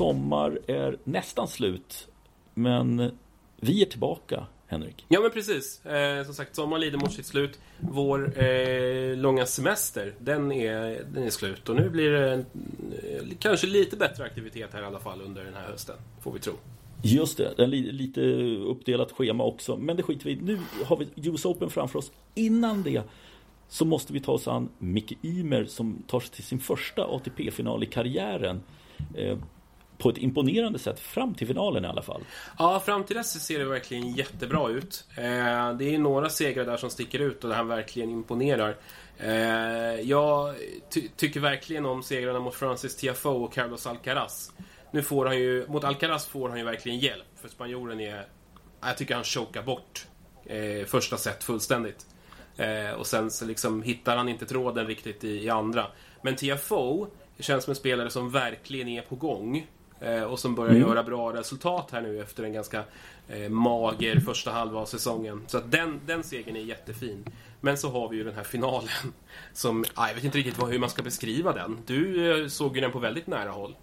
Sommar är nästan slut. Men vi är tillbaka, Henrik. Ja men precis. Eh, som sagt, sommaren lider mot sitt slut. Vår eh, långa semester, den är, den är slut. Och nu blir det eh, kanske lite bättre aktivitet här i alla fall under den här hösten. Får vi tro. Just det, en li lite uppdelat schema också. Men det skiter vi Nu har vi US Open framför oss. Innan det så måste vi ta oss an Micke Ymer som tar sig till sin första ATP-final i karriären. På ett imponerande sätt fram till finalen i alla fall. Ja, fram till dess ser det verkligen jättebra ut. Eh, det är några segrar där som sticker ut och där han verkligen imponerar. Eh, jag ty tycker verkligen om segrarna mot Francis Tiafoe och Carlos Alcaraz. Nu får han ju, mot Alcaraz får han ju verkligen hjälp. För spanjoren är, jag tycker han chokar bort eh, första set fullständigt. Eh, och sen så liksom hittar han inte tråden riktigt i, i andra. Men Tiafoe känns som en spelare som verkligen är på gång. Eh, och som börjar mm. göra bra resultat här nu efter en ganska eh, mager första halva av säsongen. Så att den, den segern är jättefin. Men så har vi ju den här finalen. Som, ah, jag vet inte riktigt hur man ska beskriva den. Du eh, såg ju den på väldigt nära håll.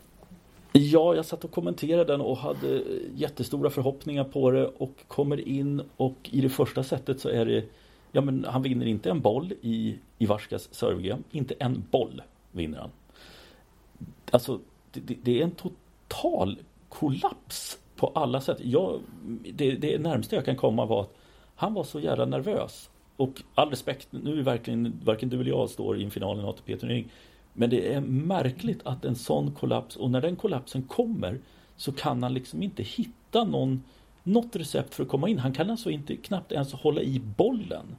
Ja, jag satt och kommenterade den och hade jättestora förhoppningar på det och kommer in och i det första setet så är det Ja men han vinner inte en boll i Ivarskas servegame. Inte en boll vinner han. Alltså det, det är en total kollaps på alla sätt. Jag, det, det närmaste jag kan komma var att han var så jävla nervös. Och all respekt, nu är verkligen varken du eller jag står i en final i en ATP-turnering. Men det är märkligt att en sån kollaps och när den kollapsen kommer så kan han liksom inte hitta någon något recept för att komma in. Han kan alltså inte knappt ens hålla i bollen.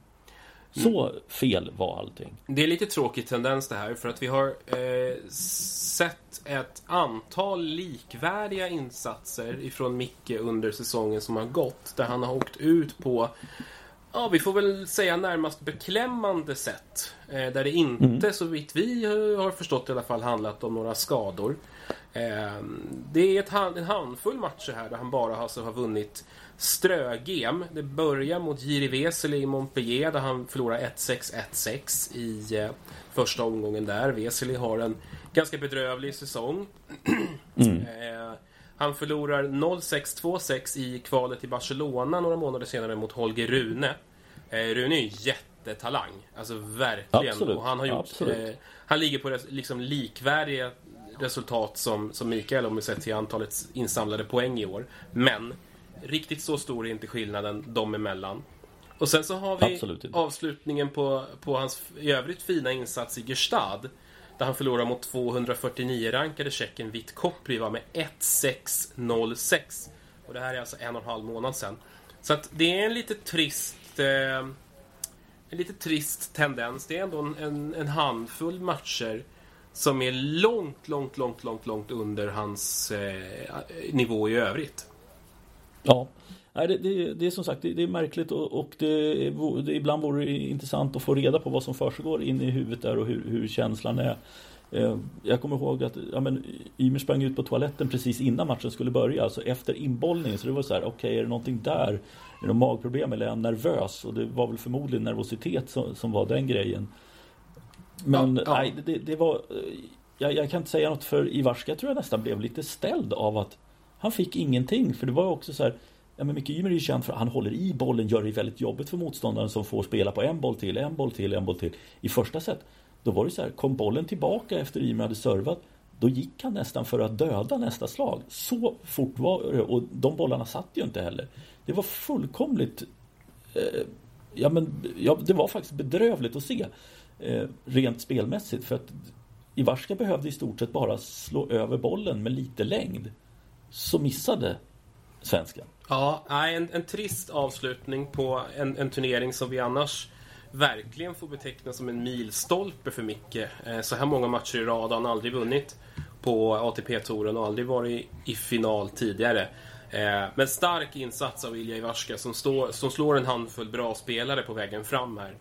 Så mm. fel var allting. Det är lite tråkig tendens det här för att vi har eh, sett ett antal likvärdiga insatser ifrån Micke under säsongen som har gått. Där han har åkt ut på Ja, vi får väl säga närmast beklämmande sätt. Eh, där det inte, mm. så vitt vi har förstått i alla fall, handlat om några skador. Eh, det är ett, en handfull matcher här där han bara alltså har vunnit strögem. Det börjar mot Jiri Vesely i Montpellier där han förlorar 1-6, 1-6 i eh, första omgången där. Vesely har en ganska bedrövlig säsong. Mm. Han förlorar 0-6, 2-6 i kvalet i Barcelona några månader senare mot Holger Rune. Eh, Rune är en jättetalang. Alltså verkligen. Absolut. Och han har gjort... Eh, han ligger på liksom likvärdiga resultat som, som Mikael om vi ser till antalet insamlade poäng i år. Men riktigt så stor är inte skillnaden dem emellan. Och sen så har vi avslutningen på, på hans i övrigt fina insats i Gestad. Där han förlorar mot 249-rankade tjecken Vit Kopriva med 1-6-0-6. Och det här är alltså en och en halv månad sedan. Så att det är en lite trist... Eh, en lite trist tendens. Det är ändå en, en, en handfull matcher som är långt, långt, långt, långt, långt under hans eh, nivå i övrigt. Ja, Nej, det, det, det, är som sagt det, det är märkligt och, och det, ibland vore det intressant att få reda på vad som försiggår inne i huvudet där och hur, hur känslan är. Eh, jag kommer ihåg att ja, men, Ymer sprang ut på toaletten precis innan matchen skulle börja, alltså efter inbollningen. Så det var så här, okej, okay, är det någonting där? Är det något magproblem eller är han nervös? Och det var väl förmodligen nervositet som, som var den grejen. Men ja, ja. nej, det, det var... Eh, jag, jag, kan inte säga något för Ivarska tror jag nästan blev lite ställd av att han fick ingenting. För det var också så här Ja, men Micke Ymer är ju känd för att han håller i bollen, gör det väldigt jobbigt för motståndaren som får spela på en boll till, en boll till, en boll till. I första set, då var det så här, kom bollen tillbaka efter Ymer hade servat, då gick han nästan för att döda nästa slag. Så fort var det, och de bollarna satt ju inte heller. Det var fullkomligt... Eh, ja, men ja, det var faktiskt bedrövligt att se. Eh, rent spelmässigt, för att Ivarska behövde i stort sett bara slå över bollen med lite längd. Så missade svensken. Ja, en, en trist avslutning på en, en turnering som vi annars verkligen får beteckna som en milstolpe för Micke. Eh, så här många matcher i rad har han aldrig vunnit på ATP-touren och aldrig varit i final tidigare. Eh, men stark insats av Ilja Ivarska som, står, som slår en handfull bra spelare på vägen fram här.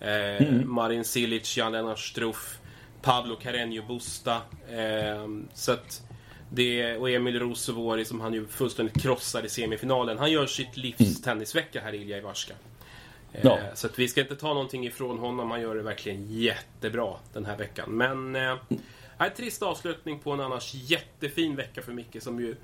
Eh, mm. Marin Cilic, Jan-Lennart Struff, Pablo Carreño Busta. Så att det, och Emil Rosevori som han ju fullständigt krossade i semifinalen. Han gör sitt livs mm. tennisvecka här, Ilja Ivarska. Ja. Eh, så att vi ska inte ta någonting ifrån honom. Han gör det verkligen jättebra den här veckan. Men eh, En trist avslutning på en annars jättefin vecka för Micke som ju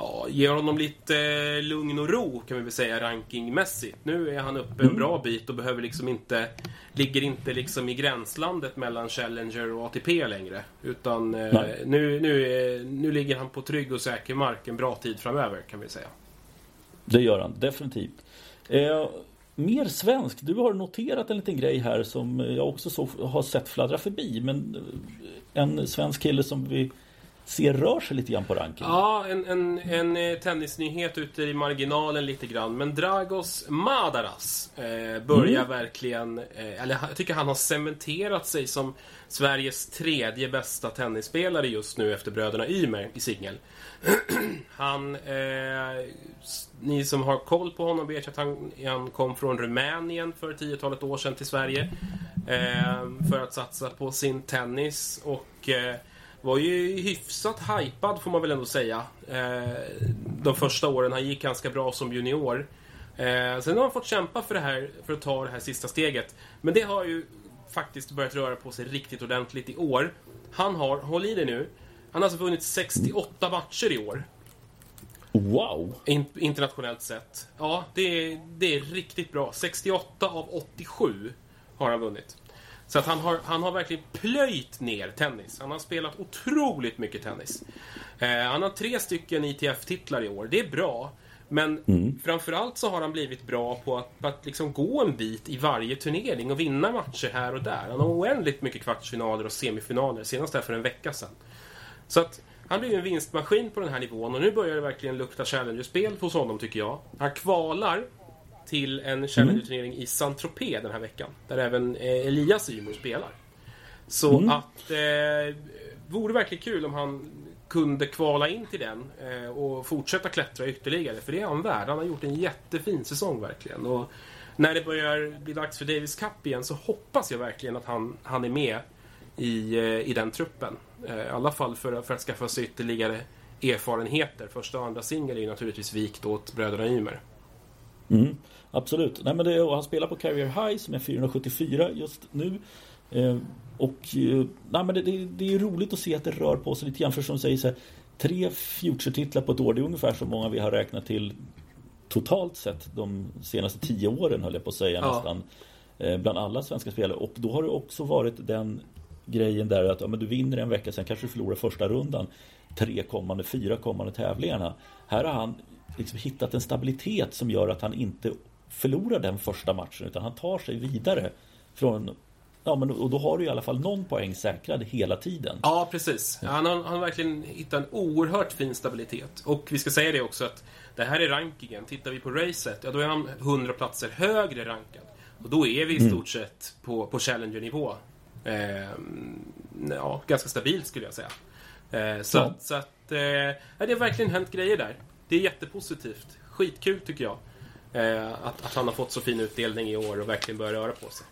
ja, ger honom lite eh, lugn och ro kan vi väl säga rankingmässigt. Nu är han uppe en bra bit och behöver liksom inte ligger inte liksom i gränslandet mellan Challenger och ATP längre. Utan eh, nu, nu, är, nu ligger han på trygg och säker mark en bra tid framöver kan vi säga. Det gör han definitivt. Eh, mer svensk. Du har noterat en liten grej här som jag också så, har sett fladdra förbi. Men eh, en svensk kille som vi ser rör sig lite grann på rankingen. Ja, en, en, en eh, tennisnyhet ute i marginalen lite grann. Men Dragos Madaras eh, börjar mm. verkligen... Eh, eller jag tycker han har cementerat sig som Sveriges tredje bästa tennisspelare just nu efter bröderna Ymer i singel. han... Eh, ni som har koll på honom vet att han, han kom från Rumänien för tiotalet år sedan till Sverige. Eh, för att satsa på sin tennis och... Var ju hyfsat hypad får man väl ändå säga. Eh, de första åren. Han gick ganska bra som junior. Eh, sen har han fått kämpa för det här, för att ta det här sista steget. Men det har ju faktiskt börjat röra på sig riktigt ordentligt i år. Han har, håll i det nu, han har alltså vunnit 68 matcher i år. Wow! In, internationellt sett. Ja, det är, det är riktigt bra. 68 av 87 har han vunnit. Så att han har, han har verkligen plöjt ner tennis. Han har spelat otroligt mycket tennis. Eh, han har tre stycken ITF-titlar i år. Det är bra. Men mm. framförallt så har han blivit bra på att, att liksom gå en bit i varje turnering och vinna matcher här och där. Han har oändligt mycket kvartsfinaler och semifinaler, senast här för en vecka sedan. Så att han blir en vinstmaskin på den här nivån och nu börjar det verkligen lukta Challenger-spel hos honom tycker jag. Han kvalar till en Challenger-turnering i Saint-Tropez den här veckan. Där även eh, Elias Ymer spelar. Så mm. att eh, vore verkligen kul om han kunde kvala in till den eh, och fortsätta klättra ytterligare. För det är han värd. Han har gjort en jättefin säsong verkligen. Och när det börjar bli dags för Davis Cup igen så hoppas jag verkligen att han, han är med i, eh, i den truppen. Eh, I alla fall för, för att skaffa sig ytterligare erfarenheter. Första och andra singel är ju naturligtvis vikt åt bröderna Ymer. Mm. Absolut. Nej, men det, han spelar på Carrier High som är 474 just nu. Eh, och eh, nej, men det, det, det, är roligt att se att det rör på sig lite grann. För som du säger, så här, tre Future-titlar på ett år, det är ungefär så många vi har räknat till totalt sett de senaste tio åren, höll jag på att säga ja. nästan. Eh, bland alla svenska spelare. Och då har det också varit den grejen där att ja, men du vinner en vecka, sen kanske du förlorar första rundan. Tre kommande, fyra kommande tävlingarna. Här har han liksom hittat en stabilitet som gör att han inte förlorar den första matchen utan han tar sig vidare från Ja, men och då har du i alla fall någon poäng säkrad hela tiden. Ja, precis. Han, har, han har verkligen hittat en oerhört fin stabilitet. Och vi ska säga det också att det här är rankingen. Tittar vi på racet, ja då är han 100 platser högre rankad. Och då är vi i mm. stort sett på, på Challenger-nivå. Eh, ja, ganska stabilt skulle jag säga. Eh, så, ja. så att, eh, det har verkligen hänt grejer där. Det är jättepositivt. Skitkul tycker jag. Eh, att, att han har fått så fin utdelning i år och verkligen börjar röra på sig.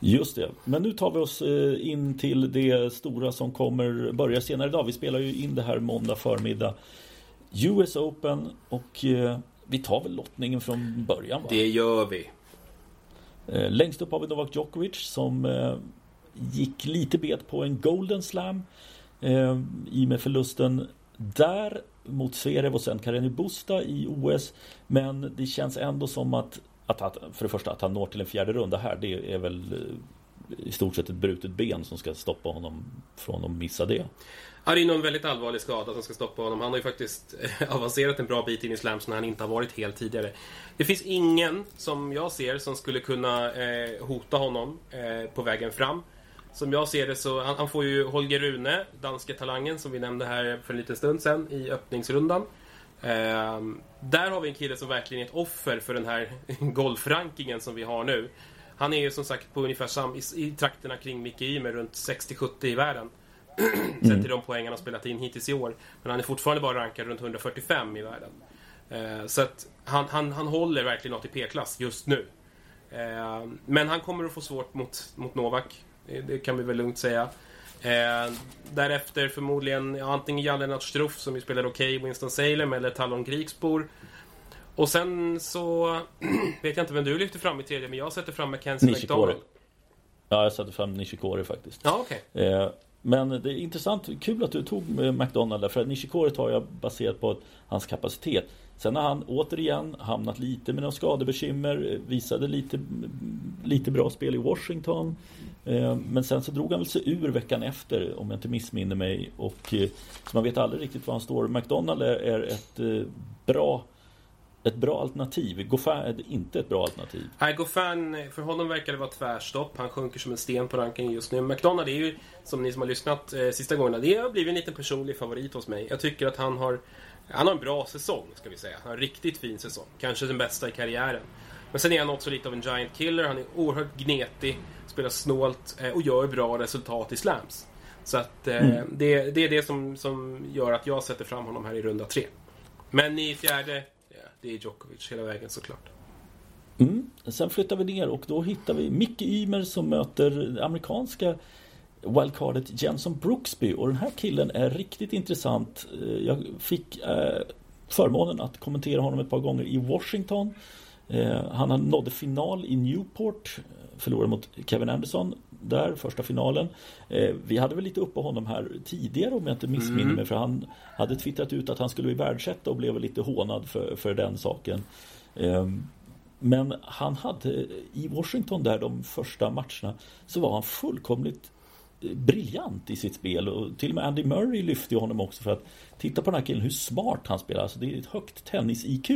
Just det. Men nu tar vi oss eh, in till det stora som kommer börja senare idag. Vi spelar ju in det här måndag förmiddag. US Open och eh, vi tar väl lottningen från början va? Det gör vi. Längst upp har vi Novak Djokovic som gick lite bet på en Golden Slam i och med förlusten där mot Zverev och sen Carreño Busta i OS. Men det känns ändå som att, att, att, för det första att han når till en fjärde runda här, det är väl eh, i stort sett ett brutet ben som ska stoppa honom från att missa det. Ja, det är någon väldigt allvarlig skada som ska stoppa honom. Han har ju faktiskt eh, avancerat en bra bit in i slams när han inte har varit helt tidigare. Det finns ingen, som jag ser, som skulle kunna eh, hota honom eh, på vägen fram. Som jag ser det så, han, han får ju Holger Rune, danske talangen som vi nämnde här för en liten stund sedan i öppningsrundan. Eh, där har vi en kille som verkligen är ett offer för den här golfrankingen som vi har nu. Han är ju som sagt på ungefär sam, i, i trakterna kring Micke Ymer, runt 60-70 i världen. Sett till de poäng han har spelat in hittills i år. Men han är fortfarande bara rankad runt 145 i världen. Eh, så att han, han, han håller verkligen ATP-klass just nu. Eh, men han kommer att få svårt mot, mot Novak. Det kan vi väl lugnt säga. Eh, därefter förmodligen ja, antingen Jallenat Struff som ju spelade okej, okay, Winston Salem eller Talon Krigsbor. Och sen så vet jag inte vem du lyfter fram i tredje, men jag sätter fram Mackenzie McDonald. Ja, jag sätter fram Nishikori faktiskt. Ja, okay. Eh, men det är intressant, kul att du tog eh, McDonald där, för Nishikori tar jag baserat på hans kapacitet. Sen har han återigen hamnat lite med några skadebekymmer, eh, visade lite, lite bra spel i Washington. Eh, men sen så drog han väl sig ur veckan efter, om jag inte missminner mig. Och, så man vet aldrig riktigt var han står. McDonald är ett bra ett bra alternativ. Goffin är inte ett bra alternativ. Nej, Goffin, för honom verkar det vara tvärstopp. Han sjunker som en sten på rankingen just nu. McDonald är ju, som ni som har lyssnat eh, sista gångerna, det har blivit en liten personlig favorit hos mig. Jag tycker att han har, han har en bra säsong, ska vi säga. Han har en riktigt fin säsong. Kanske den bästa i karriären. Men sen är han också lite av en giant killer. Han är oerhört gnetig, spelar snålt eh, och gör bra resultat i slams. Så att eh, mm. det, det, är det som, som gör att jag sätter fram honom här i runda tre. Men i fjärde det är Djokovic hela vägen såklart. Mm. Sen flyttar vi ner och då hittar vi Micke Ymer som möter amerikanska wildcardet Jenson Brooksby och den här killen är riktigt intressant. Eh, jag fick eh, förmånen att kommentera honom ett par gånger i Washington. Eh, han nådde final i Newport, förlorade mot Kevin Anderson där, första finalen. Eh, vi hade väl lite uppe honom här tidigare om jag inte missminner mm. mig för han hade twittrat ut att han skulle bli världsetta och blev lite hånad för, för den saken. Eh, men han hade i Washington där de första matcherna så var han fullkomligt eh, briljant i sitt spel och till och med Andy Murray lyfte ju honom också för att titta på den här killen hur smart han spelar. Alltså det är ett högt tennis-IQ.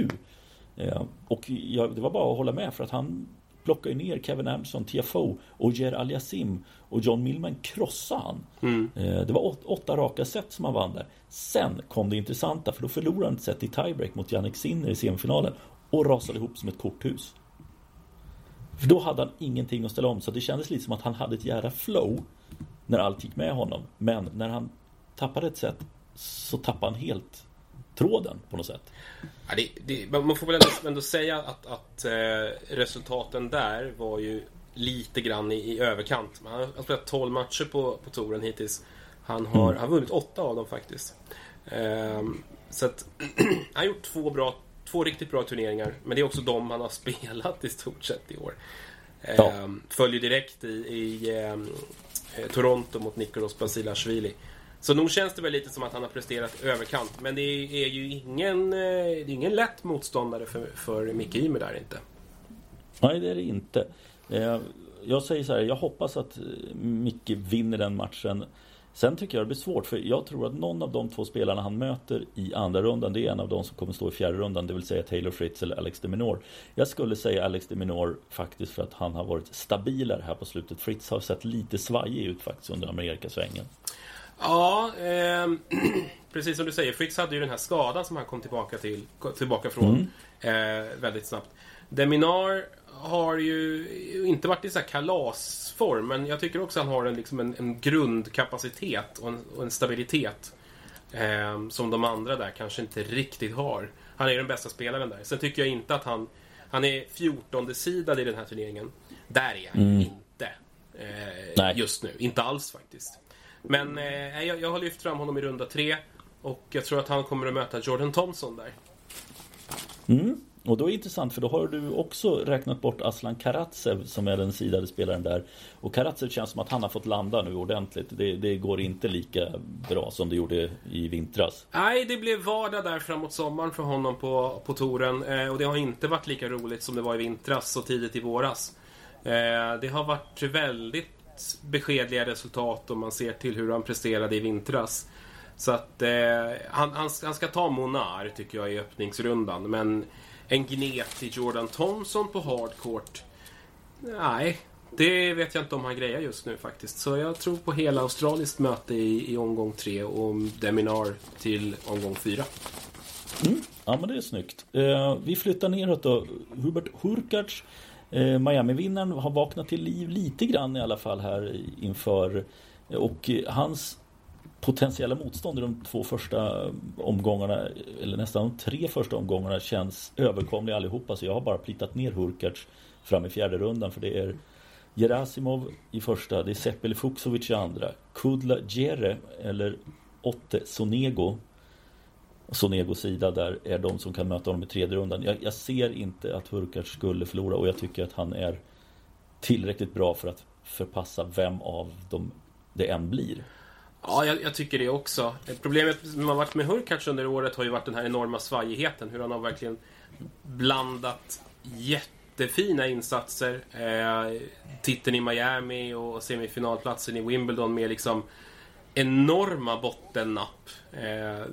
Eh, och jag, det var bara att hålla med för att han plockade ner Kevin Anderson, TFO, Ogier Aliasim och John Millman krossade han. Mm. Eh, det var åtta raka set som han vann där. Sen kom det intressanta för då förlorade han ett set i tiebreak mot Jannik Sinner i semifinalen och rasade ihop som ett korthus. För då hade han ingenting att ställa om så det kändes lite som att han hade ett jävla flow när allt gick med honom. Men när han tappade ett set så tappade han helt tråden på något sätt. Ja, det, det, man får väl ändå, ändå säga att, att eh, resultaten där var ju lite grann i, i överkant. Han har spelat 12 matcher på, på touren hittills. Han har, mm. han vunnit åtta av dem faktiskt. Eh, så att han har gjort två, bra, två riktigt bra turneringar. Men det är också de han har spelat i stort sett i år. Eh, ja. Följer direkt i, i ehm, eh, Toronto mot Nikos Basilashvili. Så nog känns det väl lite som att han har presterat överkant. Men det är ju ingen, eh, det är ingen lätt motståndare för, för Micke Ymer där inte. Nej, det är det inte. Eh, jag säger så här, jag hoppas att eh, Micke vinner den matchen. Sen tycker jag det blir svårt för jag tror att någon av de två spelarna han möter i andra rundan det är en av de som kommer stå i fjärde rundan, det vill säga Taylor Fritz eller Alex de Minor. Jag skulle säga Alex de Minor faktiskt för att han har varit stabilare här på slutet. Fritz har sett lite svajig ut faktiskt under Amerikasvängen. Ja, eh, precis som du säger. Fritz hade ju den här skadan som han kom tillbaka till tillbaka från mm. eh, väldigt snabbt. Deminar har ju inte varit i så här kalasform, men jag tycker också att han har en, liksom en, en grundkapacitet och en, och en stabilitet eh, som de andra där kanske inte riktigt har. Han är den bästa spelaren där. Sen tycker jag inte att han... Han är 14 sidad i den här turneringen. Där är han mm. inte. Eh, just nu. Inte alls faktiskt. Men eh, jag, jag har lyft fram honom i runda tre. Och jag tror att han kommer att möta Jordan Thompson där. Mm. Och då är det intressant för då har du också räknat bort Aslan Karatsev som är den sidade spelaren där. Och Karatsev känns som att han har fått landa nu ordentligt. Det, det, går inte lika bra som det gjorde i vintras. Nej, det blev vardag där framåt sommaren för honom på, på touren. Eh, och det har inte varit lika roligt som det var i vintras och tidigt i våras. Eh, det har varit väldigt beskedliga resultat om man ser till hur han presterade i vintras. Så att eh, han, han, han, ska ta Monar tycker jag i öppningsrundan. Men en gnetig Jordan Thompson på hardcourt. Nej, det vet jag inte om han grejer just nu faktiskt. Så jag tror på hela australiskt möte i, i omgång tre och Deminar till omgång fyra. Mm. Ja men det är snyggt. Eh, vi flyttar neråt då. Hubert Hurkacz Eh, Miami-vinnaren har vaknat till liv lite grann i alla fall här inför eh, och hans potentiella motstånd i de två första omgångarna eller nästan de tre första omgångarna känns överkomliga allihopa så jag har bara plitat ner Hurkacz fram i fjärde rundan för det är Gerasimov i första, det är Seppel Fuksovic i andra Kudla Djere eller Otte Sonego Sonegos sida där är de som kan möta honom i tredje rundan. Jag, jag ser inte att Hurkacz skulle förlora och jag tycker att han är tillräckligt bra för att förpassa vem av dem det än blir. Ja, jag, jag, tycker det också. Problemet som har varit med Hurkacz under året har ju varit den här enorma svajigheten. Hur han har verkligen blandat jättefina insatser. Eh, titeln i Miami och semifinalplatsen i Wimbledon med liksom enorma bottennapp. Eh,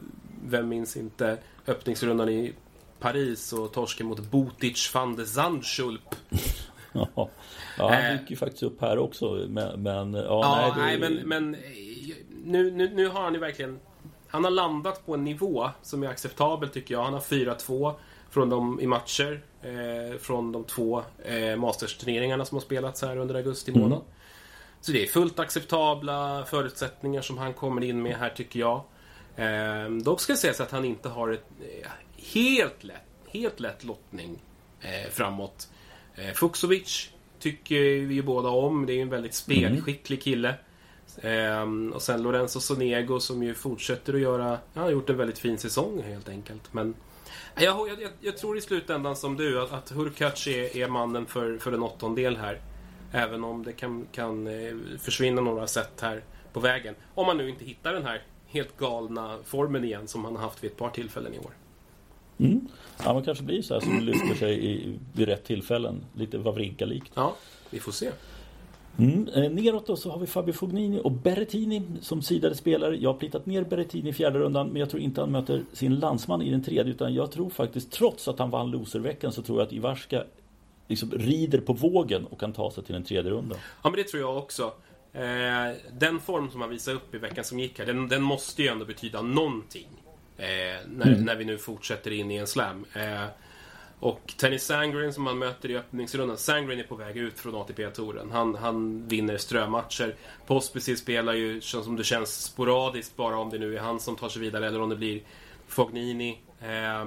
vem minns inte öppningsrundan i Paris och torsken mot Botic van de Zandschulp. ja, han eh. dyker ju faktiskt upp här också. Men, men ja, ja, nej, det... nej, men, men nu, nu, nu har han ju verkligen han har landat på en nivå som är acceptabel tycker jag. Han har 4-2 från de, i matcher. Eh, från de två eh, Masters-turneringarna som har spelats här under augusti månad. Mm. Så det är fullt acceptabla förutsättningar som han kommer in med här tycker jag. Eh, dock ska sägas att han inte har ett eh, helt lätt, helt lätt lottning eh, framåt. Eh, Fuxovic tycker vi ju båda om. Det är en väldigt spelskicklig kille. Ehm, och sen Lorenzo Sonego som ju fortsätter att göra... Han har gjort en väldigt fin säsong helt enkelt. Men jag, jag, jag tror i slutändan som du att, att Hurkacz är, är, mannen för, för en åttondel här. Även om det kan, kan eh, försvinna några sätt här på vägen. Om man nu inte hittar den här helt galna formen igen som han har haft vid ett par tillfällen i år. Mm. Ja, man kanske blir så här som lyfter sig i, vid rätt tillfällen. Lite Wawrinka-likt. Ja, vi får se. Mm. Eh, neråt då så har vi Fabio Fognini och Berrettini som sidade spelare. Jag har plitat ner Berrettini i fjärde rundan men jag tror inte han möter sin landsman i den tredje utan jag tror faktiskt trots att han vann loserveckan så tror jag att Ivarska liksom rider på vågen och kan ta sig till en tredje runda. Ja men det tror jag också. Eh, den form som han visade upp i veckan som gick här den, den måste ju ändå betyda någonting. Eh, när, mm. när vi nu fortsätter in i en slam. Eh, och Tennis Sangren som han möter i öppningsrundan. Sangren är på väg ut från ATP-touren. Han, han vinner strömatcher. Pospisil spelar ju som det känns sporadiskt bara om det nu är han som tar sig vidare eller om det blir Fognini. Eh,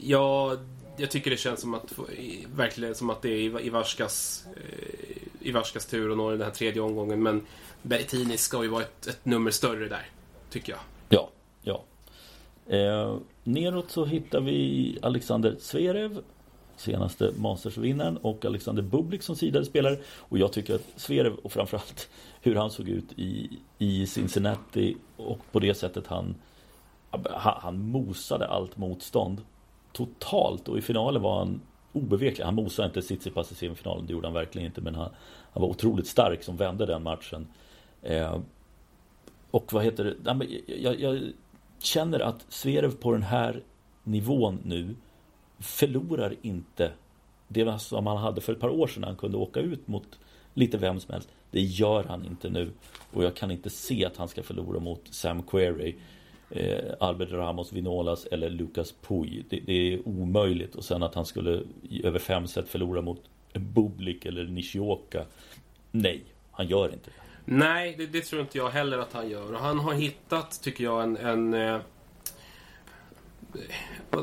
ja, jag tycker det känns som att verkligen som att det är Ivarskas, eh, Ivarskas tur att nå den här tredje omgången. Men Bertini ska ju vara ett, ett nummer större där, tycker jag. Ja, ja. Eh, neråt så hittar vi Alexander Zverev Senaste Masters-vinnaren och Alexander Bublik som sidade spelare Och jag tycker att Zverev och framförallt hur han såg ut i, i Cincinnati och på det sättet han han, han mosade allt motstånd Totalt och i finalen var han obeveklig. Han mosade inte Tsitsipas i semifinalen, det gjorde han verkligen inte. Men han, han var otroligt stark som vände den matchen. Eh, och vad heter det? Jag, jag, känner att Zverev på den här nivån nu förlorar inte det som han hade för ett par år sedan. Han kunde åka ut mot lite vem som helst. Det gör han inte nu. Och jag kan inte se att han ska förlora mot Sam Querrey, eh, Albert Ramos Vinolas eller Lucas Puy. Det, det, är omöjligt. Och sen att han skulle i över fem set förlora mot Bublik eller Nishioka. Nej, han gör inte det. Nej, det, det, tror inte jag heller att han gör. Och han har hittat, tycker jag, en, en, eh,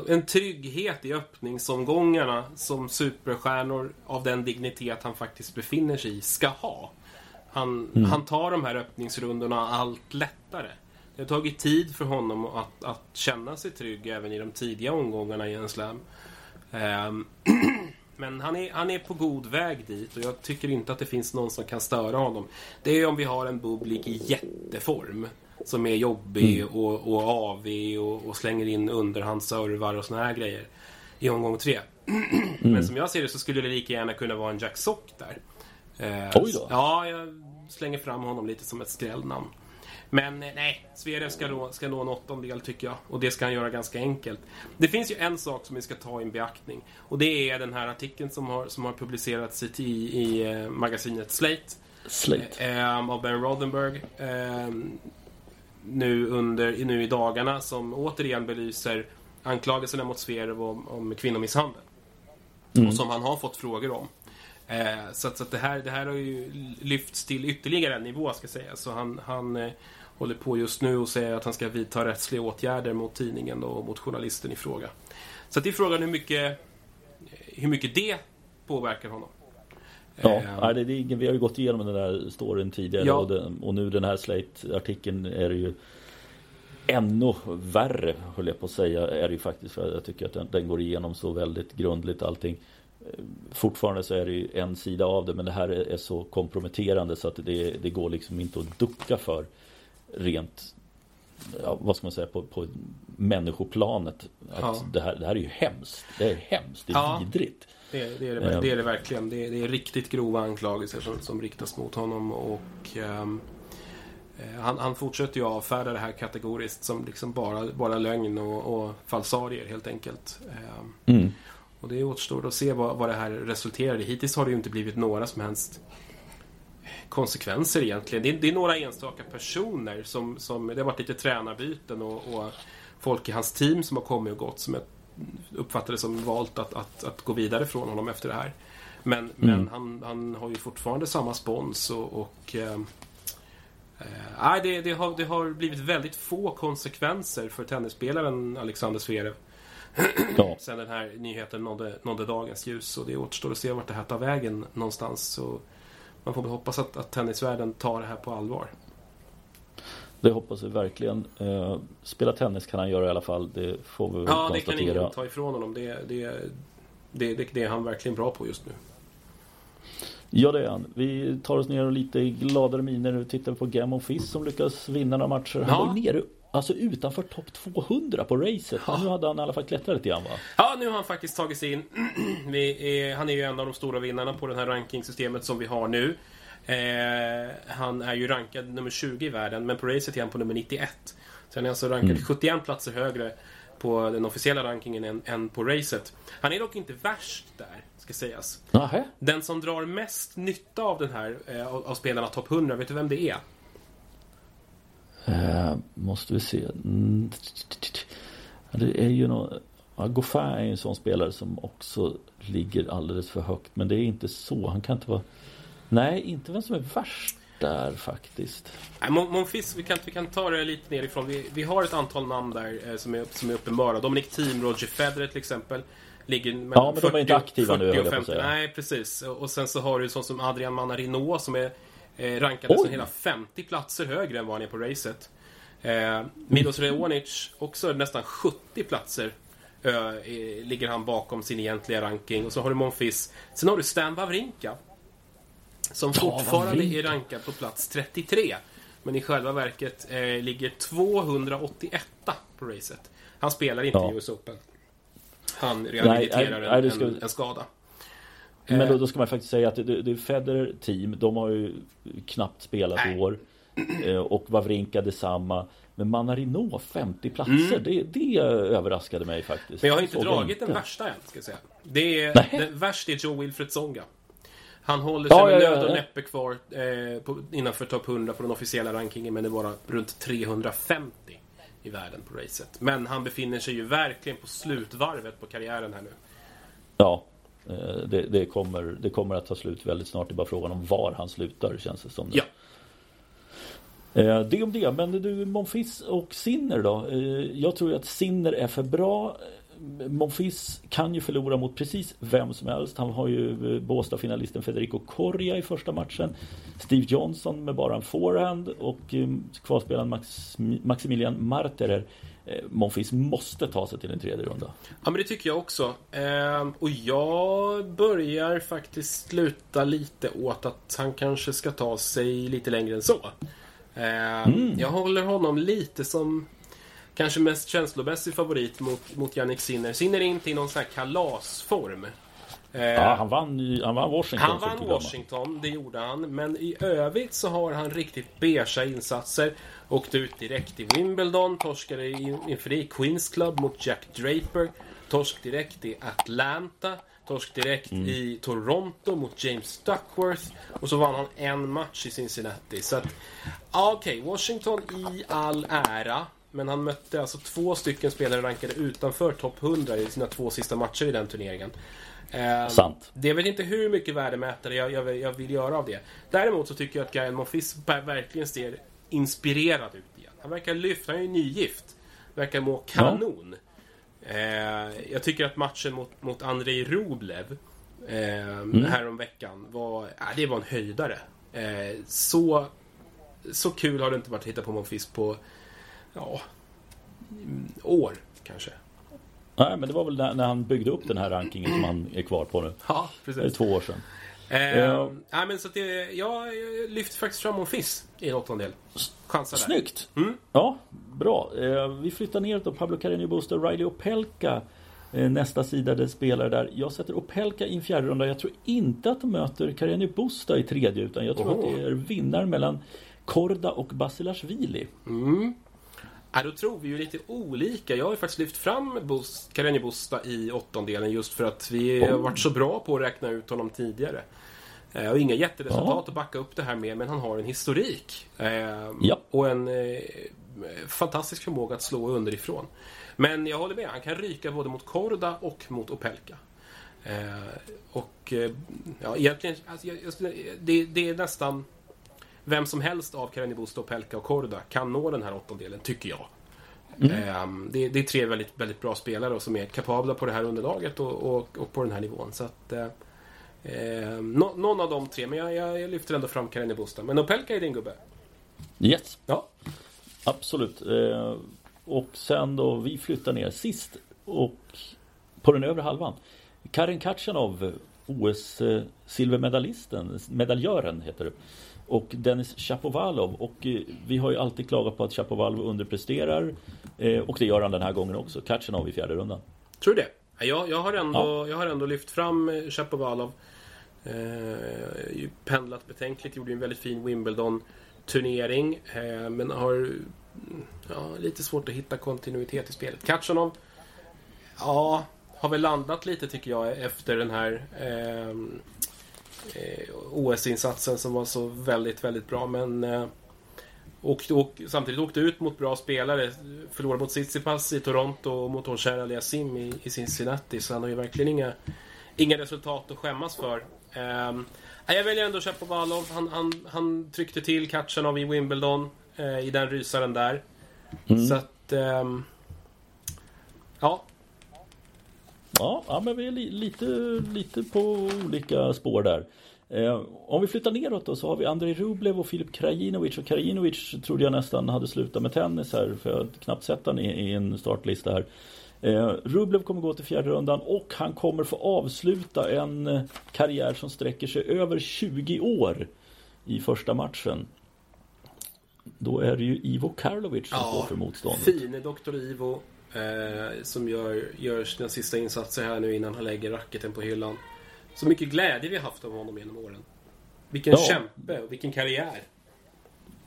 en trygghet i öppningsomgångarna som superstjärnor av den dignitet han faktiskt befinner sig i ska ha. Han, mm. han tar de här öppningsrundorna allt lättare. Det har tagit tid för honom att, att känna sig trygg även i de tidiga omgångarna i en slam. Um, Men han är, han är på god väg dit och jag tycker inte att det finns någon som kan störa honom. Det är om vi har en Bublik i jätteform. Som är jobbig mm. och, och avig och, och, slänger in underhandsservar och såna här grejer. I omgång tre. Mm. Men som jag ser det så skulle det lika gärna kunna vara en Jack Sock där. Eh, Oj då. Ja, jag slänger fram honom lite som ett skrällnamn. Men eh, nej, Zverev ska nå, ska nå en åttondel tycker jag. Och det ska han göra ganska enkelt. Det finns ju en sak som vi ska ta i beaktning. Och det är den här artikeln som har, som har publicerats i, i eh, magasinet Slate. Slate. Eh, av Ben Rothenberg. Eh, nu, under, nu i dagarna som återigen belyser anklagelserna mot Zverev om, om kvinnomisshandel. Mm. Och som han har fått frågor om. Eh, så, att, så att det, här, det här har ju lyfts till ytterligare en nivå ska jag säga. Så han, han eh, håller på just nu och säger att han ska vidta rättsliga åtgärder mot tidningen och mot journalisten i fråga. Så det är frågan hur mycket, hur mycket det påverkar honom. Ja, eh, det, det, vi har ju gått igenom den där storyn tidigare ja. och, den, och, nu den här Slate-artikeln är det ju ännu värre, höll jag på att säga, är det ju faktiskt. För jag tycker att den, den går igenom så väldigt grundligt allting. Fortfarande så är det ju en sida av det men det här är, är så komprometterande så att det, det går liksom inte att ducka för. Rent ja, vad ska man säga på, på människoplanet. Att Ja. det, här, det här är ju hemskt. Det är hemskt. Det är Ja. vidrigt. Det, det, är det, Ehm. det är det verkligen. Det är, det är riktigt grova anklagelser som, som riktas mot honom. Och eh, han, han fortsätter ju avfärda det här kategoriskt som liksom bara, bara lögn och, och falsarier helt enkelt. Ehm, Mm. och det återstår att se vad, vad det här resulterar i. Hittills har det ju inte blivit några som helst konsekvenser egentligen. Det är, det är några enstaka personer som, som det har varit lite tränarbyten och, och folk i hans team som har kommit och gått som jag uppfattade som valt att, att, att gå vidare från honom efter det här. Men, men han, han har ju fortfarande samma spons och, och eh, eh, nej, det, det, har, det har blivit väldigt få konsekvenser för tennisspelaren Alexander Zverev Ja. sen den här nyheten nådde, nådde dagens ljus. Och det återstår att se vart det här tar vägen någonstans. Så man får väl hoppas att, att tennisvärlden tar det här på allvar. Det hoppas vi verkligen. Eh, spela tennis kan han göra i alla fall. Det får vi väl Ja, det kan konstatera. ingen ta ifrån honom. Det, det, det, det, det är han verkligen bra på just nu. Ja det är han. Vi tar oss ner och lite gladare miner och tittar på Game of Fizz som lyckas vinna några matcher. Han Ja. var nere alltså utanför topp 200 på racet. Men nu hade han i alla fall klättrat lite grann va? Ja, nu har han faktiskt tagit sig in. Är, han är ju en av de stora vinnarna på det här rankingsystemet som vi har nu. Eh, han är ju rankad nummer 20 i världen, men på racet är han på nummer 91. Så han är alltså rankad 71 platser högre på den officiella rankingen än, än på racet. Han är dock inte värst där, ska sägas. Nähä? Den som drar mest nytta av den här, eh, av spelarna topp 100, vet du vem det är? Eh, måste vi se. Mm. Det är ju någon... Ja, Goffin är ju en sån spelare som också ligger alldeles för högt. Men det är inte så. Han kan inte vara... Nej, inte vem som är värst där faktiskt. Nej, Mon- Monfils, vi kan, vi kan ta det lite nerifrån. Vi, vi har ett antal namn där eh, som, är, som är uppenbara. Dominic Thiem, Roger Federer till exempel. Ligger mellan Ja, men de är inte aktiva nu, 40 och jag på att 50. säga. Nej, precis. Och, sen så har du sån som Adrian Manarino som är eh, rankad nästan Oj! hela 50 platser högre än vad han är på racet. Eh, Milos Raonic också nästan 70 platser eh, ligger han bakom sin egentliga ranking. Och så har du Monfils. Sen har du Stan Wawrinka. Som Ja, fortfarande Wawrinka. är rankad på plats 33. Men i själva verket eh, ligger 281 på racet. Han spelar inte Ja. i US Open. Han rehabiliterar nej, nej, det en, en, en skada. Men Eh. då, då ska man faktiskt säga att det, det, är Federer team. De har ju knappt spelat i år. Eh, Och Wawrinka detsamma. Men Manarino 50 platser. Det, det överraskade mig faktiskt. Mm. Men jag har inte Såg dragit den värsta än, ska jag säga. Det är, Nej. det värst är Joe Wilfred Songa. Han håller sig Ja, med ja, nöd och ja. näppe kvar eh, på, innanför topp 100 på den officiella rankingen, men det är bara runt 350 i världen på racet. Men han befinner sig ju verkligen på slutvarvet på karriären här nu. Ja, det, det, kommer, det kommer att ta slut väldigt snart. Det är bara frågan om var han slutar känns det som. nu. Ja. Eh, Det om det. Men du, Monfils och Sinner då? Eh, Jag tror ju att Sinner är för bra. Eh, Monfils kan ju förlora mot precis vem som helst. Han har ju eh, Båstad-finalisten Federico Correa i första matchen. Steve Johnson med bara en forehand och eh, kvalspelaren Max, Maximilian Marterer. Eh, Monfils måste ta sig till en tredje runda. Ja, men det tycker jag också. Ehm, och jag börjar faktiskt sluta lite åt att han kanske ska ta sig lite längre än så. Ehm, Jag håller honom lite som kanske mest känslomässig favorit mot, mot Yannick Sinner. Sinner är inte i någon sån här kalasform. Ehm, Ja, han vann, han vann Washington. han vann. Washington, det gjorde han. Men i övrigt så har han riktigt beiga insatser. Åkte ut direkt i Wimbledon, torskade inför det i Queens Club mot Jack Draper. Torsk direkt i Atlanta. Torsk direkt Mm. i Toronto mot James Duckworth. Och så vann han en match i Cincinnati. Så att, ja, okej, Washington i all ära. Men han mötte alltså två stycken spelare rankade utanför topp 100 i sina två sista matcher i den turneringen. Ehm, Sant. det vet inte hur mycket värdemätare jag, jag, jag vill göra av det. Däremot så tycker jag att Gael Monfils ver- verkligen ser inspirerad ut igen. Han verkar lyft, han är ju nygift. Verkar må kanon. Eh, jag tycker att matchen mot, mot Andrei Rublev eh, häromveckan var, äh, det var en höjdare. Eh, så, så kul har det inte varit att hitta på Monfils på ja, mm, år kanske. Nej, men det var väl när, när han byggde upp den här rankingen som han är kvar på nu. Ja, Det är precis. två år sedan. Eh, Ja. nej, men så det, jag lyfter faktiskt fram Monfils i en åttondel. Chansar där. Snyggt! Mm. Ja, bra. Eh, vi flyttar ner då Pablo Carreño Busta Riley Opelka. Eh, nästa sida där spelare där. Jag sätter Opelka i en fjärde runda. Jag tror inte att de möter Carreño Busta i tredje utan jag tror Oho. att det är vinnaren mellan Korda och Basilashvili. Mm. Ja, då tror vi ju lite olika. Jag har ju faktiskt lyft fram Carreño Busta i åttondelen just för att vi har varit så bra på att räkna ut honom tidigare. Eh, och inga jätteresultat Ja. att backa upp det här med, men han har en historik. Eh, Ja. Och en eh, fantastisk förmåga att slå underifrån. Men jag håller med, han kan ryka både mot Korda och mot Opelka. Eh, och ja, egentligen, alltså, jag, jag, skulle- det, det är nästan vem som helst av Carreño Busta, Opelka och Korda kan nå den här åttondelen, tycker jag. Ehm, det, det är tre väldigt, väldigt bra spelare som är kapabla på det här underlaget och, och, och på den här nivån. Så att, eh, eh, nå, någon av de tre, men jag, jag, jag lyfter ändå fram Carreño Busta. Men Opelka är din gubbe. Yes, Ja. absolut. Eh, och sen då, vi flyttar ner sist och på den övre halvan. Karin Katjanov, OS eh, medaljören heter det. Och Dennis Shapovalov och eh, vi har ju alltid klagat på att Shapovalov underpresterar eh, och det gör han den här gången också. Katjanov i fjärde rundan. Tror du det? Ja, Jag, jag, har ändå, Ja. jag har ändå lyft fram eh, Shapovalov. Eh, pendlat betänkligt, gjorde en väldigt fin Wimbledon-turnering. Eh, men har ja, lite svårt att hitta kontinuitet i spelet. Katjanov, ja, har väl landat lite tycker jag efter den här eh, OS-insatsen som var så väldigt, väldigt bra. Men eh, och, och samtidigt åkte ut mot bra spelare. Förlorade mot Tsitsipas i Toronto och mot Oshar Aliasim i, i Cincinnati. Så han har ju verkligen inga, inga resultat att skämmas för. Um, jag väljer ändå Shapovalov. Han, han, han tryckte till Katjanov i Wimbledon. eh, I den rysaren där. Så att... ehm, ja, Ja, ja men vi är li, lite, lite på olika spår där. Eh, om vi flyttar neråt då så har vi Andrei Rublev och Filip Krajinovic. Och Krajinovic trodde jag nästan hade slutat med tennis här för jag hade knappt sett han i, i en startlista här. Eh, Rublev kommer gå till fjärde rundan och han kommer få avsluta en eh, karriär som sträcker sig över 20 år i första matchen. Då är det ju Ivo Karlovic som Ja, står för motståndet. fine Dr. Ivo. Eh, som gör, gör sina sista insatser här nu innan han lägger racketen på hyllan. Så mycket glädje vi har haft av honom genom åren. Vilken Ja. kämpe och vilken karriär.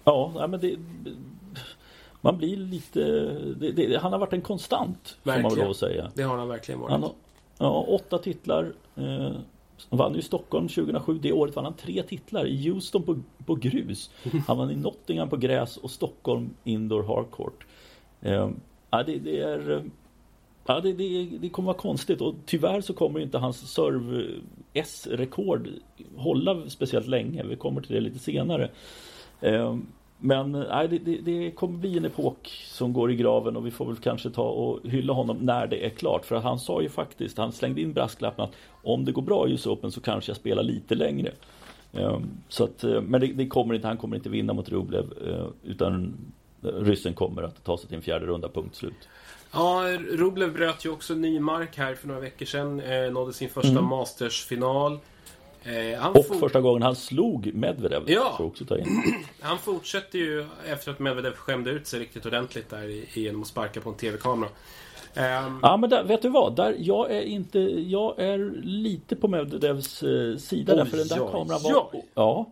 Ja, men det... Man blir lite... Det, det, han har varit en konstant, får man väl Verkligen. säga. Det har han verkligen varit. Han har ja, åtta titlar. Eh, han vann ju i Stockholm 2007. Det året vann han tre titlar. I Houston på, på grus. Han vann i Nottingham på gräs och Stockholm Indoor Hardcourt. Eh, ja, det, det är... Eh, ja, det, det, det kommer vara konstigt och tyvärr så kommer inte hans serve S-rekord hålla speciellt länge. Vi kommer till det lite senare. Ehm, men nej, det, det, kommer bli en epok som går i graven och vi får väl kanske ta och hylla honom när det är klart. För han sa ju faktiskt, han slängde in brasklappen att om det går bra i US Open så kanske jag spelar lite längre. Ehm, så att, eh, men det, det kommer inte, han kommer inte vinna mot Rublev eh, utan ryssen kommer att ta sig till en fjärde runda, punkt slut. Ja, Rublev bröt ju också ny mark här för några veckor sedan. Eh, nådde sin första Mm. Masters-final. Eh, Och for- första gången han slog Medvedev. Ja. Också ta in. han fortsätter ju efter att Medvedev skämde ut sig riktigt ordentligt där i- genom att sparka på en TV-kamera. Ehm, Ja men där, vet du vad? Där, jag är inte, jag är lite på Medvedevs eh, sida där Oj, för den där oj, kameran var oj. Ja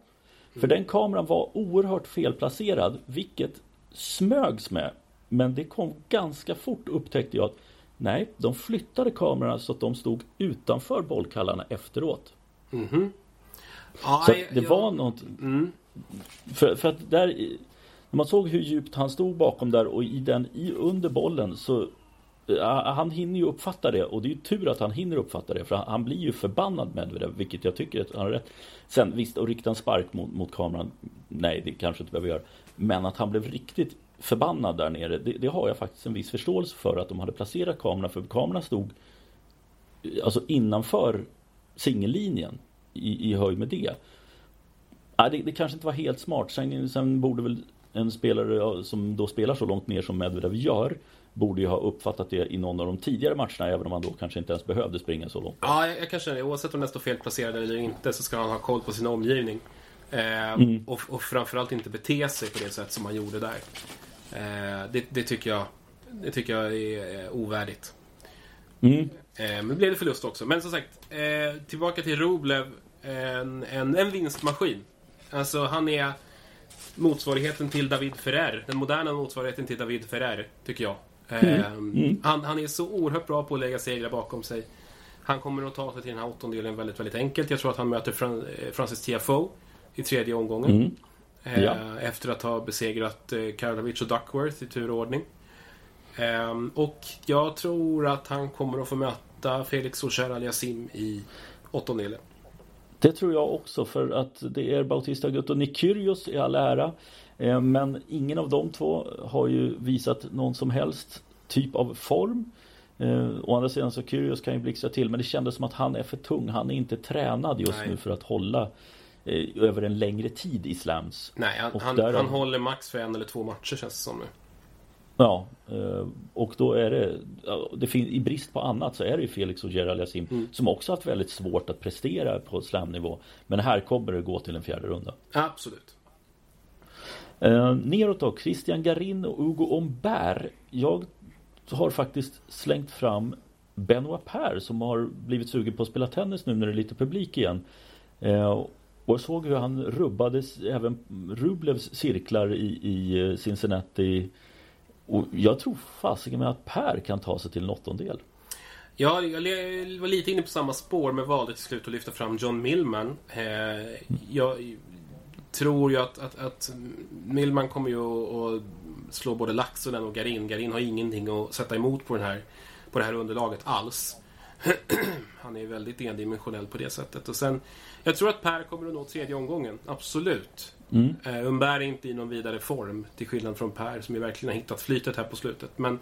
För den kameran var oerhört felplacerad Vilket smögs med Men det kom ganska fort upptäckte jag att Nej, de flyttade kamerorna så att de stod utanför bollkallarna efteråt. Ja, Så jag- att det jag- var något Mm. för, för att där När man såg hur djupt han stod bakom där och i den i, under bollen så Han hinner ju uppfatta det och det är ju tur att han hinner uppfatta det för han, han blir ju förbannad Medvedev vilket jag tycker att han har rätt. Sen visst, att rikta en spark mot, mot kameran Nej, det kanske inte behöver göra men att han blev riktigt förbannad där nere det, det har jag faktiskt en viss förståelse för att de hade placerat kameran för kameran stod eh, Alltså innanför singellinjen i, i höjd med det Nej, det, det kanske inte var helt smart. Sen, sen borde väl en spelare som då spelar så långt ner som Medvedev gör borde ju ha uppfattat det i någon av de tidigare matcherna även om han då kanske inte ens behövde springa så långt. Ja, jag, jag kan känna det. Oavsett om den står felplacerad eller inte så ska han ha koll på sin omgivning. Eh, mm. och, och framförallt inte bete sig på det sätt som han gjorde där. Eh, det, det, tycker jag, det tycker jag är ovärdigt. Mm. Eh, men blev det förlust också. Men som sagt, eh, tillbaka till Roblev. En, en, en vinstmaskin. Alltså han är motsvarigheten till David Ferrer. Den moderna motsvarigheten till David Ferrer, tycker jag. Mm. Mm. Han, han, är så oerhört bra på att lägga segrar bakom sig. Han kommer att ta sig till den här åttondelen väldigt, väldigt enkelt. Jag tror att han möter Fran eh, Francis Tiafoe i tredje omgången. Mm. Eh, ja. Efter att ha besegrat eh, Karlovic och Duckworth i turordning. Ehm, och jag tror att han kommer att få möta Felix Auger Aliasim i åttondelen. Det tror jag också för att det är Bautista Gutt och Nick Kyrgios i all ära. Eh, men ingen av de två har ju visat någon som helst typ av form. Eh, å andra sidan så Kyrgios kan ju blixtra till men det kändes som att han är för tung. Han är inte tränad just Nej. nu för att hålla eh, över en längre tid i slams. Nej, han, han, han håller max för en eller två matcher känns det som nu. Ja, eh, och då är det, det finns, i brist på annat så är det ju Felix och Gerald Yassim mm. som också haft väldigt svårt att prestera på slamnivå. Men här kommer det gå till en fjärde runda. Absolut. Eh, neråt då, Christian Garin och Hugo Ombert. Jag har faktiskt slängt fram Benoit Per som har blivit sugen på att spela tennis nu när det är lite publik igen. Eh, och jag såg hur han rubbade även Rublevs cirklar i, i eh, Cincinnati och jag tror fasiken med att Per kan ta sig till en åttondel. Ja, jag var lite inne på samma spår men valde till slut att lyfta fram John Millman. Eh, jag tror ju att, att, att Millman kommer ju att slå både Laxonen och Garin. Garin har ingenting att sätta emot på, den här, på det här underlaget alls. Han är väldigt endimensionell på det sättet. Och sen, jag tror att Per kommer att nå tredje omgången. Absolut. Mm. Uh, Umberg är inte i någon vidare form. Till skillnad från Per som ju verkligen har hittat flytet här på slutet. Men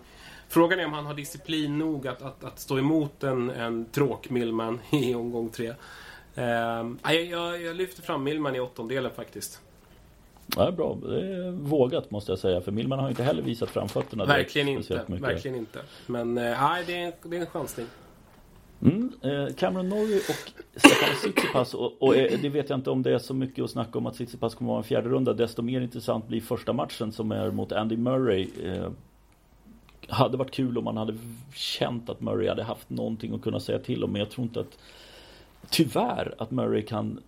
frågan är om han har disciplin nog att, att, att stå emot en, en tråk Millman i omgång tre. Uh, jag, jag, jag lyfter fram Millman i åttondelen faktiskt. Ja, bra. Det är vågat måste jag säga. För Millman har inte heller visat framfötterna. Verkligen inte. Verkligen inte. Men uh, det, är en, det är en chansning. Mm, eh, Cameron Norrie och Stefan Tsitsipas och, och eh, det vet jag inte om det är så mycket att snacka om att Tsitsipas kommer vara en fjärde runda. Desto mer intressant blir första matchen som är mot Andy Murray. Eh, hade varit kul om man hade känt att Murray hade haft någonting att kunna säga till om. Men jag tror inte att Tyvärr att Murray kan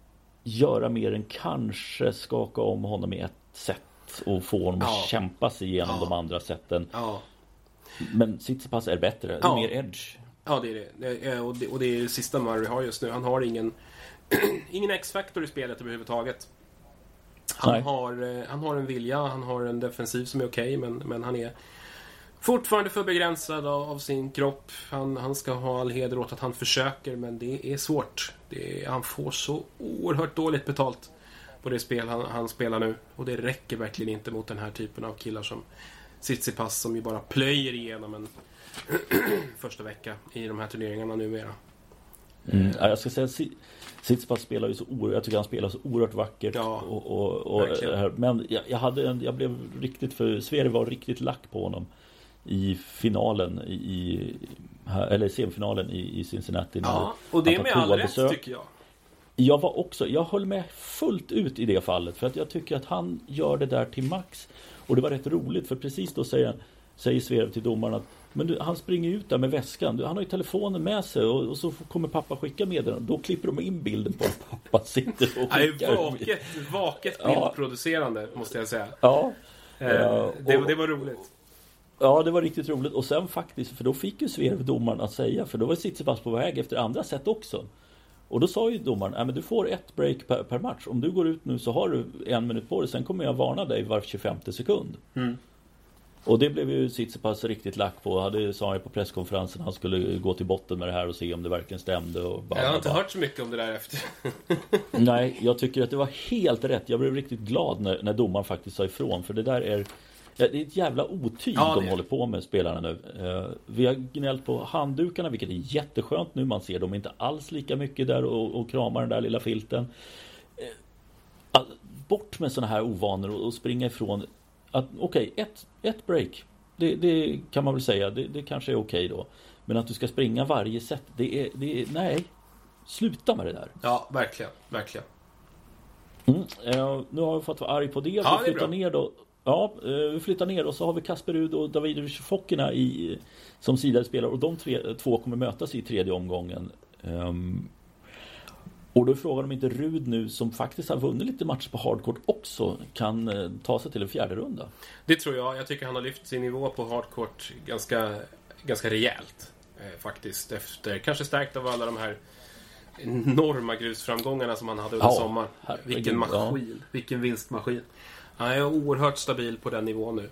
göra mer än kanske skaka om honom i ett sätt och få honom ja. att kämpa sig igenom ja. de andra sätten. Ja. Men Tsitsipas är bättre, är mer edge. Ja, det är det. Och det, och det är det sista Murray har just nu. Han har ingen, ingen X-faktor i spelet överhuvudtaget. Han har, eh, han har en vilja, han har en defensiv som är okej, okay, men, men han är fortfarande för begränsad av, av, sin kropp. Han, han ska ha all heder åt att han försöker, men det är svårt. Det är, han får så oerhört dåligt betalt på det spel han, han, spelar nu. Och det räcker verkligen inte mot den här typen av killar som Tsitsipas som ju bara plöjer igenom en första vecka i de här turneringarna numera. Mm. Ja, jag ska säga Tsitsipas spelar ju så oerhört, jag tycker han spelar så oerhört vackert. Ja, och, och, och men jag, jag, hade en, jag blev riktigt för, Sverige var riktigt lack på honom i finalen i, eller semifinalen i, i Cincinnati. Ja, och det är med all rätt tycker jag. Jag var också, jag höll med fullt ut i det fallet för att jag tycker att han gör det där till max. Och det var rätt roligt för precis då säger, säger Zverev till domaren att men du, han springer ut där med väskan. Du, han har ju telefonen med sig och, och så kommer pappa skicka meddelanden. Då klipper de in bilden på att pappa sitter och skickar. vaket, vaket bildproducerande ja. måste jag säga. Ja. Eh, det, och, det var roligt. Ja, det var riktigt roligt. Och sen faktiskt, för då fick ju Zverev domaren att säga, för då var Tsitsipas på väg efter andra set också. Och då sa ju domaren, nej men du får ett break per, per, match. Om du går ut nu så har du en minut på dig, sen kommer jag varna dig var 25 sekund. Mm. Och det blev ju Tsitsipas riktigt lack på. Hade sa han på presskonferensen han skulle gå till botten med det här och se om det verkligen stämde. Och bara, jag har inte bara. hört så mycket om det där efter. Nej, jag tycker att det var helt rätt. Jag blev riktigt glad när, när domaren faktiskt sa ifrån. För det där är det är ett jävla otyg ja, de håller på med spelarna nu. Eh, vi har gnällt på handdukarna vilket är jätteskönt nu. Man ser dem inte alls lika mycket där och, och kramar den där lilla filten. Eh, bort med sådana här ovanor och springa ifrån. Okej, okay, ett, ett break. det, det kan man väl säga. Det, det kanske är okej då. Men att du ska springa varje set, det är, det är nej. Sluta med det där. Ja, verkligen, verkligen. Mm. Eh, nu har vi fått vara arg på det. Ja, vi det flyttar bra. ner då. Ja, eh, vi flyttar ner och så har vi Kasper Rud och Davidovic Fokina i som sidade spelare och de tre, två kommer mötas i tredje omgången. Ehm, och då är frågan om inte Rud nu som faktiskt har vunnit lite matcher på hardcourt också kan eh, ta sig till en fjärde runda. Det tror jag. Jag tycker han har lyft sin nivå på hardcourt ganska, ganska rejält. Eh, faktiskt. Efter, kanske stärkt av alla de här enorma grusframgångarna som han hade under Ja, sommaren. Vilken maskin. Vilken vinstmaskin. Han är oerhört stabil på den nivån nu.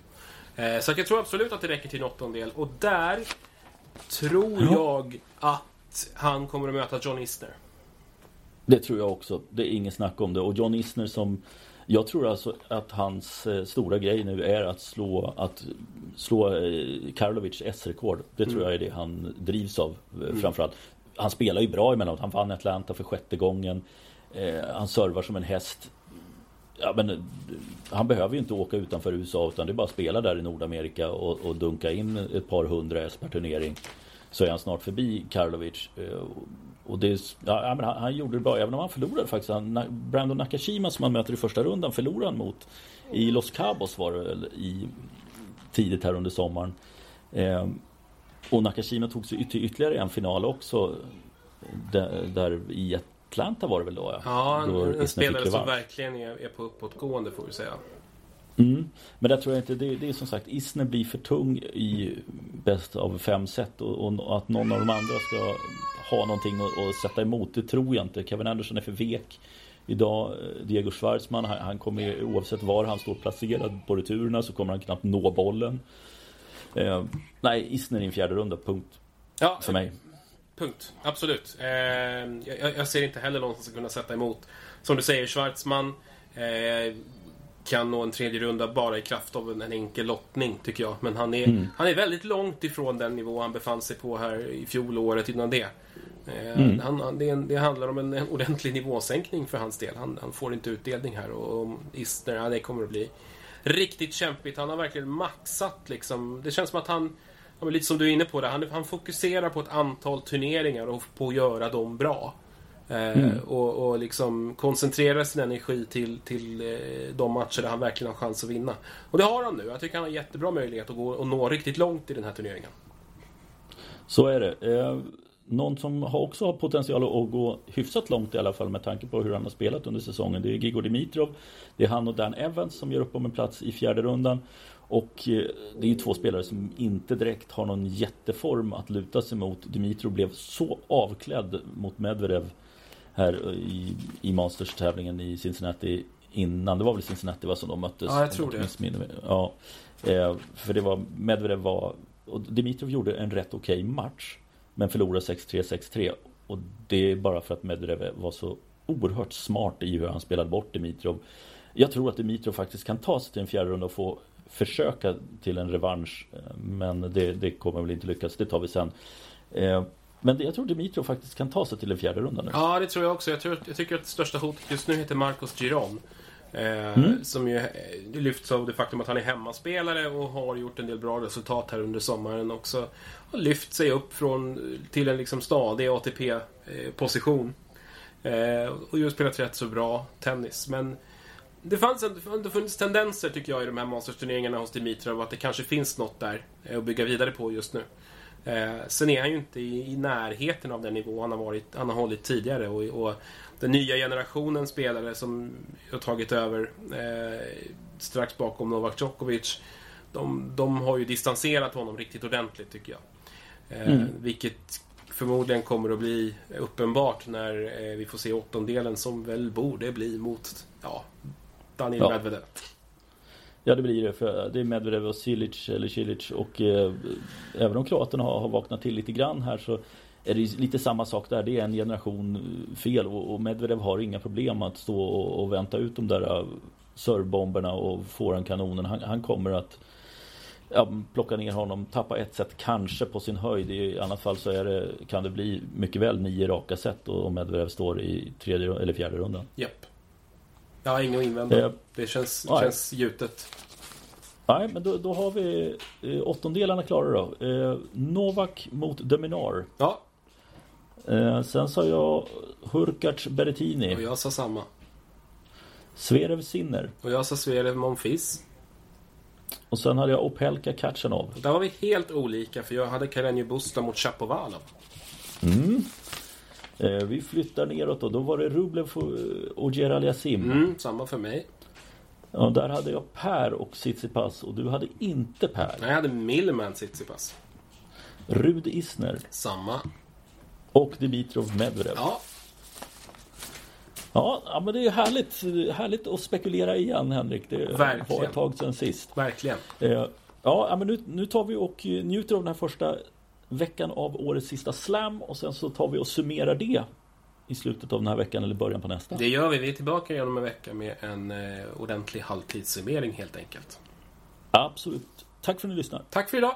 Eh, så jag tror absolut att det räcker till en åttondel. Och där tror Ja. jag att han kommer att möta John Isner. Det tror jag också. Det är ingen snack om det. Och John Isner som jag tror alltså att hans eh, stora grej nu är att slå, att slå eh, Karlovic S-rekord. Det tror jag är det han drivs av eh, framförallt. Han spelar ju bra emellanåt. Han vann Atlanta för sjätte gången. Han servar som en häst. Ja, men, han behöver ju inte åka utanför USA utan det är bara att spela där i Nordamerika och, och dunka in ett par hundra S per turnering. Så är han snart förbi Karlovic. Och det, ja, han, han gjorde det bra, även om han förlorade faktiskt. Han, Brandon Nakashima som han möter i första rundan förlorade han mot i Los Cabos var det väl i tidigt här under sommaren. Eh, och Nakashima tog sig till ytterligare en final också. Där, där i Atlanta var det väl då? Ja, Då en, en spelare som verkligen är, är på uppåtgående får vi säga. Mm. Men där tror jag inte, det, det är som sagt Isner blir för tung i bäst av fem set och, och att någon av de andra ska ha någonting att, att sätta emot, det tror jag inte. Kevin Anderson är för vek. Idag, Diego Schwartzman, han, han kommer oavsett var han står placerad på returerna så kommer han knappt nå bollen. Eh, nej, Isner i en fjärde runda, punkt. Ja, För mig. Punkt. Absolut. Eh, jag, jag ser inte heller någon som ska kunna sätta emot. Som du säger, Schwartzman eh, kan nå en tredje runda bara i kraft av en, en enkel lottning, tycker jag. Men han är, Mm. han är väldigt långt ifrån den nivå han befann sig på här i fjol och året innan det. Eh, Mm. han, det, det handlar om en, en ordentlig nivåsänkning för hans del. Han, han får inte utdelning här och, och Isner, ja, det kommer att bli riktigt kämpigt. Han har verkligen maxat liksom. Det känns som att han, lite som du är inne på det, han, han fokuserar på ett antal turneringar och på att göra dem bra. Eh, och, och liksom koncentrera sin energi till, till eh, de matcher där han verkligen har chans att vinna. Och det har han nu. Jag tycker han har jättebra möjlighet att gå och nå riktigt långt i den här turneringen. Så är det. Eh, någon som har också har potential att gå hyfsat långt i alla fall med tanke på hur han har spelat under säsongen. Det är Gigor Dimitrov. Det är han och Dan Evans som gör upp om en plats i fjärde rundan. Och det är ju två spelare som inte direkt har någon jätteform att luta sig mot. Dimitrov blev så avklädd mot Medvedev här i, i Masters-tävlingen i Cincinnati innan. Det var väl Cincinnati va, som de möttes? Ja, jag tror det. missminner. Ja, eh, för det var Medvedev var och Dimitrov gjorde en rätt okej match men förlorade 6-3, 6-3 och det är bara för att Medvedev var så oerhört smart i hur han spelade bort Dimitrov. Jag tror att Dimitrov faktiskt kan ta sig till en fjärde runda och få försöka till en revansch eh, men det, det kommer väl inte lyckas, det tar vi sen. Eh, Men jag tror Dimitrov faktiskt kan ta sig till en fjärde runda nu. Ja, det tror jag också. Jag, tror, jag tycker att det största hotet just nu heter Marcos Giron. Eh, Mm. Som ju eh, lyfts av det faktum att han är hemmaspelare och har gjort en del bra resultat här under sommaren också. Har lyft sig upp från, till en liksom stadig ATP-position. Eh, och just spelat rätt så bra tennis. Men det fanns en, det funnits tendenser tycker jag i de här Masters-turneringarna hos Dimitrov att det kanske finns något där eh, att bygga vidare på just nu. Eh, sen är han ju inte i, i närheten av den nivå han har, varit, han har hållit tidigare. Och, och den nya generationen spelare som har tagit över eh, strax bakom Novak Djokovic. De, de har ju distanserat honom riktigt ordentligt tycker jag. Eh, Mm. Vilket förmodligen kommer att bli uppenbart när eh, vi får se åttondelen som väl borde bli mot ja, Daniel Ja. Medvedev. Ja det blir det för det är Medvedev och Cilic eller Cilic och eh, även om kroaterna har, har vaknat till lite grann här så är det lite samma sak där. Det är en generation fel och, och Medvedev har inga problem att stå och, och vänta ut de där eh, servbomberna och få kanonen. Han, han kommer att ja, plocka ner honom, tappa ett set kanske på sin höjd. I annat fall så är det, kan det bli mycket väl nio raka set Om Medvedev står i tredje eller fjärde rundan. Yep. Jag har inget att invända. Eh, det känns, nej. känns gjutet. Nej, men då, då har vi eh, åttondelarna klara då. Eh, Novak mot Dominar. Ja, Eh, sen sa jag Hurkacz och Berrettini. jag sa samma. Zverev Sinner. Och jag sa Zverev Monfils. Och sen hade jag Opelka Kachanov. Där var vi helt olika för jag hade Karenju Busta mot Chapovalov. Eh, vi flyttar neråt då. Då var det Rublev och, och Gerald Yassim. Mm, samma för mig. Ja, där hade jag Per och Tsitsipas och du hade inte Per. Nej, jag hade Millman Tsitsipas. Rud Isner Samma. och Dimitrov Medvedev. Ja, Ja, men det är härligt, härligt att spekulera igen Henrik. Det Verkligen. var ett tag sedan sist. verkligen. Eh, Ja, men nu, nu tar vi och eh, njuter av den här första veckan av årets sista slam och sen så tar vi och summerar det i slutet av den här veckan eller början på nästa. Det gör vi. Vi är tillbaka igen om en vecka med en eh, ordentlig halvtidssummering helt enkelt. Absolut. Tack för att ni lyssnar. Tack för idag!